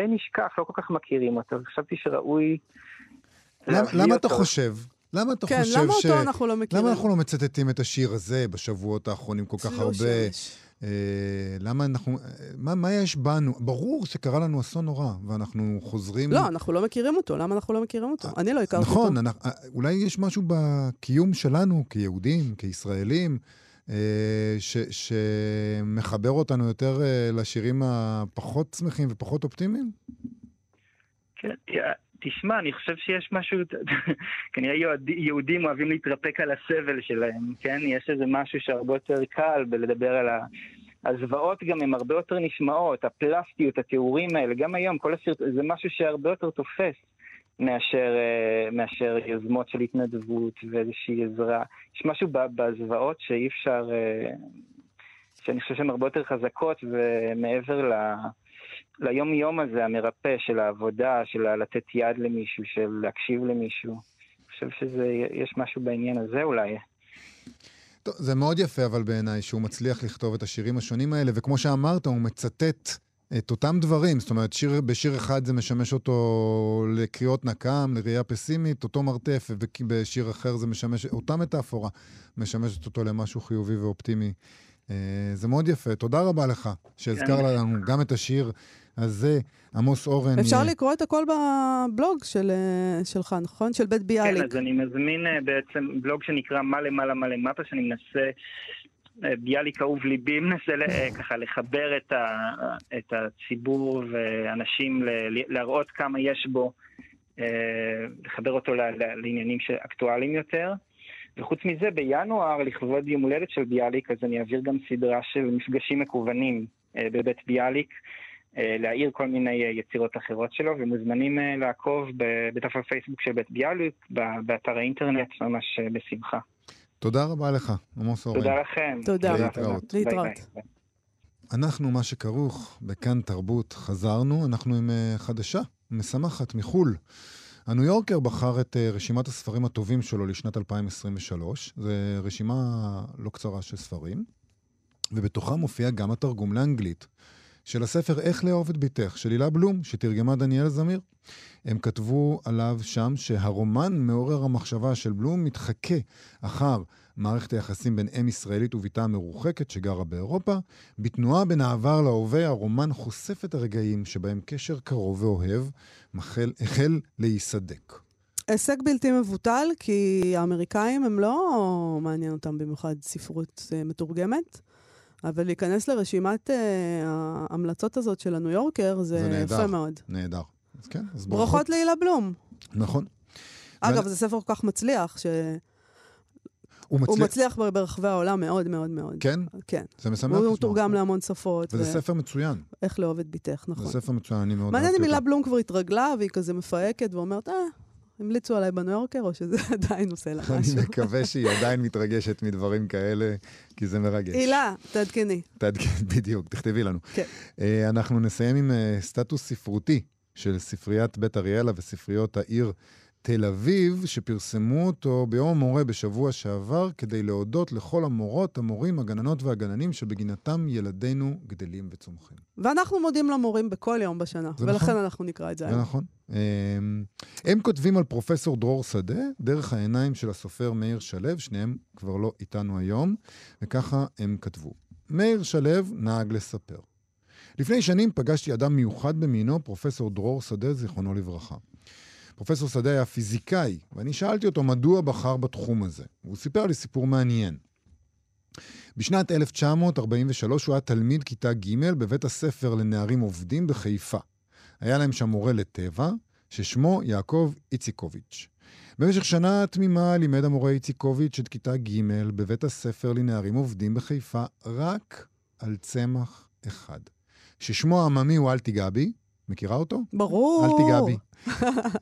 אה, נשכח, לא כל כך מכירים אותו, חשבתי שראוי... למה, למה אתה חושב? למה אתה כן, חושב למה ש... אותו אנחנו לא מכירים? למה אנחנו לא מצטטים את השיר הזה בשבועות האחרונים כל כך הרבה? שמש. אה, למה אנחנו... מה, מה יש בנו? ברור שקרה לנו אסון נורא, ואנחנו חוזרים... לא, אנחנו לא מכירים אותו. למה אנחנו לא מכירים אותו? אני לא הכרתי נכון, אותו. אנחנו, אולי יש משהו בקיום שלנו כיהודים, כישראלים, אה, ש, שמחבר אותנו יותר אה, לשירים הפחות שמחים ופחות אופטימיים? כן, תשמע, אני חושב שיש משהו, כנראה יהודים אוהבים להתרפק על הסבל שלהם, כן? יש איזה משהו שהרבה יותר קל בלדבר על ה... הזוועות גם הן הרבה יותר נשמעות, הפלסטיות, התיאורים האלה, גם היום, כל הסרט, זה משהו שהרבה יותר תופס מאשר, אה, מאשר יוזמות של התנדבות ואיזושהי עזרה. יש משהו בזוועות שאי אפשר, אה, שאני חושב שהן הרבה יותר חזקות ומעבר ל... לה... ליום-יום הזה, המרפא של העבודה, של לתת יד למישהו, של להקשיב למישהו. אני חושב שיש משהו בעניין הזה אולי. טוב, זה מאוד יפה, אבל בעיניי, שהוא מצליח לכתוב את השירים השונים האלה, וכמו שאמרת, הוא מצטט את אותם דברים. זאת אומרת, שיר, בשיר אחד זה משמש אותו לקריאות נקם, לראייה פסימית, אותו מרתף, ובשיר אחר זה משמש, אותה מטאפורה משמשת אותו למשהו חיובי ואופטימי. אה, זה מאוד יפה. תודה רבה לך שהזכר. לנו גם את השיר אז זה עמוס אורן. אפשר לקרוא את הכל בבלוג של, אה, שלך, נכון? של בית ביאליק. כן, אז אני מזמין אה, בעצם בלוג שנקרא מה למעלה מה למטה, שאני מנסה, אה, ביאליק אהוב ליבי, מנסה ככה לחבר את, ה, את הציבור ואנשים, להראות כמה יש בו, לחבר אותו לעניינים אקטואליים יותר. וחוץ מזה, בינואר, לכבוד יום הולדת של ביאליק, אז אני אעביר גם סדרה של מפגשים מקוונים בבית ביאליק. אה, להעיר כל מיני אה, יצירות אחרות שלו, ומוזמנים אה, לעקוב בדף הפייסבוק של בית ביאליק, באתר האינטרנט, ממש בשמחה. תודה רבה לך, עמוס אורן. תודה לכם. תודה. להתראות. להתראות. אנחנו, מה שכרוך בכאן תרבות, חזרנו, אנחנו עם חדשה, משמחת מחו"ל. הניו יורקר בחר את רשימת הספרים הטובים שלו לשנת 2023. זו רשימה לא קצרה של ספרים, ובתוכה מופיע גם התרגום לאנגלית של הספר "איך לאהוב את בתך" של הילה בלום, שתרגמה דניאל זמיר. הם כתבו עליו שם שהרומן מעורר המחשבה של בלום מתחכה אחר מערכת היחסים בין אם ישראלית ובתה המרוחקת שגרה באירופה. בתנועה בין העבר להווה, הרומן חושף את הרגעים שבהם קשר קרוב ואוהב מחל, החל להיסדק. הישג בלתי מבוטל, כי האמריקאים הם לא מעניין אותם במיוחד ספרות uh, מתורגמת. אבל להיכנס לרשימת אה, ההמלצות הזאת של הניו יורקר, זה, זה נהדר. יפה מאוד. נהדר. אז כן, אז ברכות להילה בלום. נכון. אגב, ואני- זה ספר כל כך מצליח, שהוא הוא מצליח... מצליח בר- ברחבי העולם מאוד מאוד מאוד. כן? כן. זה משמח הוא לשמוע. תורגם להמון שפות. וזה ו- ספר מצוין. איך לאהוב את בתך, נכון. זה ספר מצוין, אני מאוד מעניין אהבתי אם הילה אותו. בלום כבר התרגלה, והיא כזה מפהקת ואומרת, אה, המליצו עליי בניו יורקר, או שזה עדיין עושה לה אני משהו. מקווה שהיא עדיין מתרגשת מדברים כאלה, כי זה מרגש. הילה, תעדכני. תעדכן, בדיוק, תכתבי לנו. כן. אה, אנחנו נסיים עם אה, סטטוס ספרותי של ספריית בית אריאלה וספריות העיר תל אביב, שפרסמו אותו ביום המורה בשבוע שעבר, כדי להודות לכל המורות, המורים, הגננות והגננים, שבגינתם ילדינו גדלים וצומחים. ואנחנו מודים למורים בכל יום בשנה, ולכן נכון. אנחנו נקרא את זה זה היום. נכון. אה, הם כותבים על פרופסור דרור שדה, דרך העיניים של הסופר מאיר שלו, שניהם כבר לא איתנו היום, וככה הם כתבו. מאיר שלו נהג לספר. לפני שנים פגשתי אדם מיוחד במינו, פרופסור דרור שדה, זיכרונו לברכה. פרופסור שדה היה פיזיקאי, ואני שאלתי אותו מדוע בחר בתחום הזה. והוא סיפר לי סיפור מעניין. בשנת 1943 הוא היה תלמיד כיתה ג' בבית הספר לנערים עובדים בחיפה. היה להם שם מורה לטבע, ששמו יעקב איציקוביץ'. במשך שנה תמימה לימד המורה איציקוביץ' את כיתה ג' בבית הספר לנערים עובדים בחיפה רק על צמח אחד, ששמו העממי הוא אל תיגע בי. מכירה אותו? ברור. אל תיגע בי.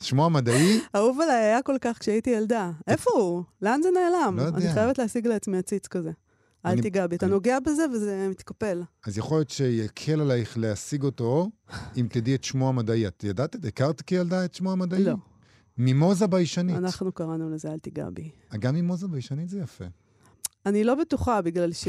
שמו המדעי, אהוב עליי היה כל כך כשהייתי ילדה. איפה הוא? לאן זה נעלם? לא יודע. אני חייבת להשיג לעצמי עציץ כזה. אל תיגע בי. אתה נוגע בזה וזה מתקפל. אז יכול להיות שיקל עלייך להשיג אותו, אם תדעי את שמו המדעי. את ידעת? הכרת כילדה את שמו המדעי? לא. מימוזה ביישנית. אנחנו קראנו לזה אל תיגע בי. גם מימוזה ביישנית זה יפה. אני לא בטוחה, בגלל ש...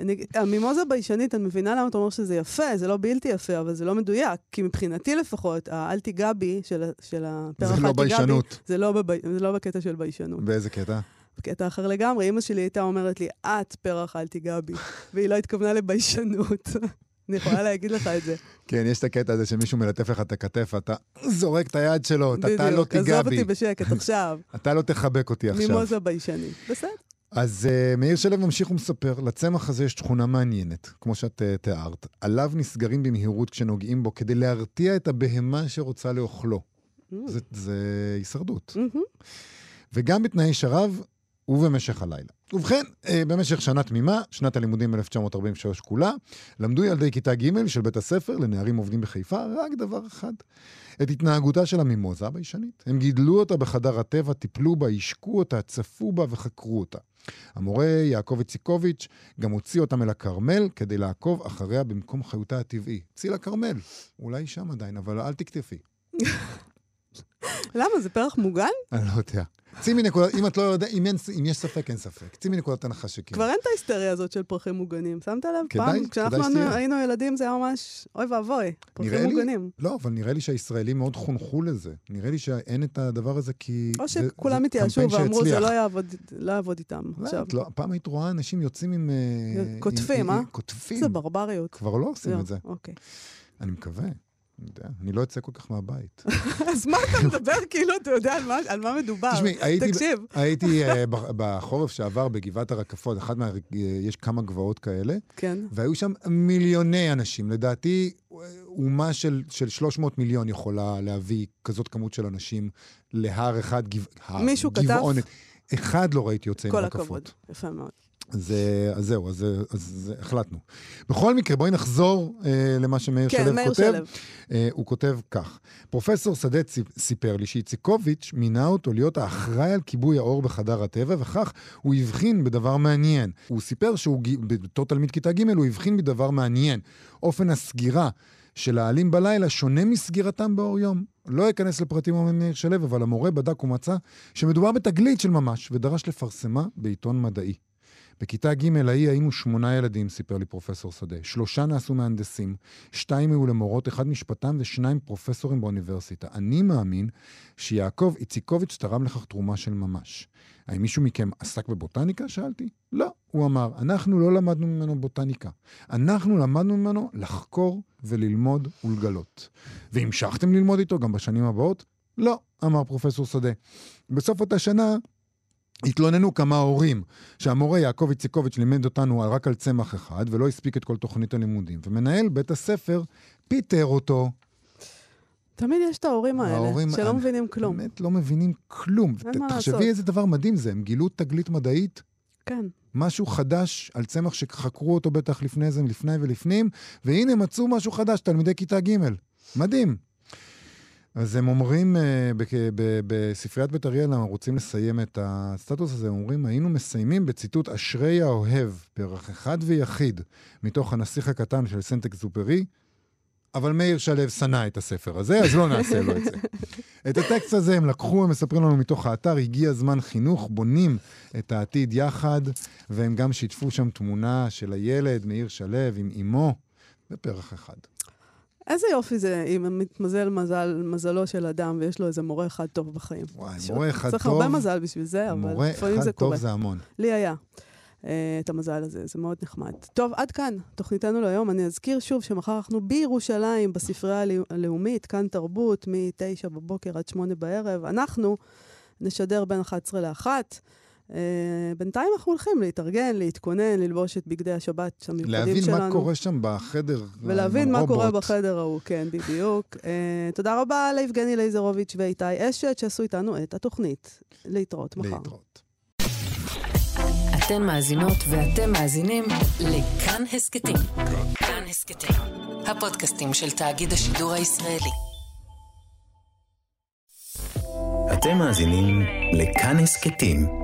אני... המימוזה ביישנית, אני מבינה למה אתה אומר שזה יפה, זה לא בלתי יפה, אבל זה לא מדויק. כי מבחינתי לפחות, האל תיגע בי של, של הפרח זה אל לא תיגע בי, ביישנות. זה לא, בבי... זה לא בקטע של ביישנות. באיזה קטע? בקטע אחר לגמרי, אמא שלי הייתה אומרת לי, את פרח אל תיגע בי, והיא לא התכוונה לביישנות. אני יכולה להגיד לך את זה. כן, יש את הקטע הזה שמישהו מלטף לך את הכתף, ואתה זורק את היד שלו, אתה אתה לא בדיוק, תיגע עזוב בי, אותי בשקט עכשיו. אתה לא תחבק אותי עכשיו. מימוזה ביישנית. בסדר. אז uh, מאיר שלו ממשיך ומספר, לצמח הזה יש תכונה מעניינת, כמו שאת uh, תיארת. עליו נסגרים במהירות כשנוגעים בו, כדי להרתיע את הבהמה שרוצה לאוכלו. Mm. זה, זה הישרדות. מהמם. וגם בתנאי שרב ובמשך הלילה. ובכן, אה, במשך שנה תמימה, שנת הלימודים 1943 כולה, למדו ילדי כיתה ג' של בית הספר לנערים עובדים בחיפה רק דבר אחד, את התנהגותה של המימוזה הביישנית. הם גידלו אותה בחדר הטבע, טיפלו בה, השקו אותה, צפו בה וחקרו אותה. המורה יעקב איציקוביץ' גם הוציא אותם אל הכרמל כדי לעקוב אחריה במקום חיותה הטבעי. צאי לכרמל, אולי שם עדיין, אבל אל תקטפי. למה? זה פרח מוגן? אני לא יודע. צאי מנקודת, אם את לא יודעת, אם, אם יש ספק, אין ספק. צאי מנקודת הנחה שכן. כבר אין את ההיסטריה הזאת של פרחים מוגנים. שמת לב? כדאי, פעם, כשאנחנו. היינו ילדים זה היה ממש, אוי ואבוי, פרחים לי- מוגנים. לא, אבל נראה לי שהישראלים מאוד חונכו לזה. נראה לי שאין את הדבר הזה כי... או שכולם התייאשו ואמרו, זה. לא יעבוד, לא יעבוד איתם לא, לא, פעם היית רואה אנשים יוצאים עם... אה, קוטפים, אה? קוטפים. זה ברבריות. כבר לא עושים לא, את זה. אוקיי. אני מקווה. יודע, אני לא אצא כל כך מהבית. אז מה אתה מדבר כאילו, אתה יודע על מה- על מה מדובר? תשמעי, הייתי... תקשיב. הייתי אה, בחורף שעבר בגבעת הרקפות, אחד מה... אה, יש כמה גבעות כאלה, כן. והיו שם מיליוני אנשים. לדעתי, אומה של, של 300 מיליון יכולה להביא כזאת כמות של אנשים להר אחד, גבע, הר, מישהו כתב? גבעונת. אחד לא ראיתי יוצא עם כל רקפות. הכבוד. יפה מאוד. אז, אה, אז זהו, אז, אז החלטנו. בכל מקרה, בואי נחזור אה, למה שמאיר כן, שלו מאיר כותב. שלו. אה, הוא כותב כך: פרופסור שדה סיפר לי שאיציקוביץ' מינה אותו להיות האחראי על כיבוי האור בחדר הטבע, וכך הוא הבחין בדבר מעניין. הוא סיפר שהוא, בתור תלמיד כיתה ג', הוא הבחין בדבר מעניין. אופן הסגירה של העלים בלילה שונה מסגירתם באור יום. לא אכנס לפרטים אומר מאיר שלו, אבל המורה בדק ומצא שמדובר בתגלית של ממש, ודרש לפרסמה בעיתון מדעי. בכיתה ג' ההיא היינו שמונה ילדים, סיפר לי פרופסור שדה. שלושה נעשו מהנדסים, שתיים היו למורות, אחד משפטן ושניים פרופסורים באוניברסיטה. אני מאמין שיעקב איציקוביץ' תרם לכך תרומה של ממש. האם מישהו מכם עסק בבוטניקה? שאלתי. לא. הוא אמר, אנחנו לא למדנו ממנו בוטניקה. אנחנו למדנו ממנו לחקור וללמוד ולגלות. והמשכתם ללמוד איתו גם בשנים הבאות? לא, אמר פרופסור שדה. בסוף אותה שנה התלוננו כמה הורים שהמורה יעקב איציקוביץ' לימד אותנו רק על צמח אחד ולא הספיק את כל תוכנית הלימודים. ומנהל בית הספר פיטר אותו. תמיד יש את ההורים האלה, ההורים, שלא אני, מבינים כלום. באמת לא מבינים כלום. אין מה לעשות. תחשבי איזה דבר מדהים זה, הם גילו תגלית מדעית. כן. משהו חדש על צמח שחקרו אותו בטח לפני זה, לפני ולפנים, והנה מצאו משהו חדש, תלמידי כיתה ג'. מדהים. אז הם אומרים, אה, בספריית בית אריאל, אנחנו רוצים לסיים את הסטטוס הזה, הם אומרים, היינו מסיימים בציטוט אשרי האוהב, פרח אחד ויחיד, מתוך הנסיך הקטן של סנטק זופרי, אבל מאיר שלו שנא את הספר הזה, אז לא נעשה לו את זה. את הטקסט הזה הם לקחו, הם מספרים לנו מתוך האתר, הגיע זמן חינוך, בונים את העתיד יחד, והם גם שיתפו שם תמונה של הילד, מאיר שלו, עם אמו, בפרח אחד. איזה יופי זה אם מתמזל מזל, מזלו של אדם ויש לו איזה מורה אחד טוב בחיים. וואי, מורה אחד צריך טוב. צריך הרבה מזל בשביל זה, אבל לפעמים זה קורה. מורה אחד טוב זה המון. לי היה. uh, את המזל הזה, זה מאוד נחמד. טוב, עד כאן תוכניתנו להיום. אני אזכיר שוב שמחר אנחנו בירושלים, בספרייה הלאומית, כאן תרבות, מ-9 בבוקר עד 8 בערב. אנחנו נשדר בין 11 ל-1. Uh, בינתיים אנחנו הולכים להתארגן, להתכונן, ללבוש את בגדי השבת המיוחדים שלנו. להבין מה קורה שם בחדר ולהבין מה קורה בחדר ההוא, כן, בדיוק. Uh, תודה רבה ליבגני לייזרוביץ' ואיתי אשת שעשו איתנו את התוכנית. להתראות מחר. להתראות. אתן מאזינות ואתם מאזינים לכאן הסכתים. כאן הסכתים, הפודקאסטים של תאגיד השידור הישראלי. אתם מאזינים לכאן הסכתים.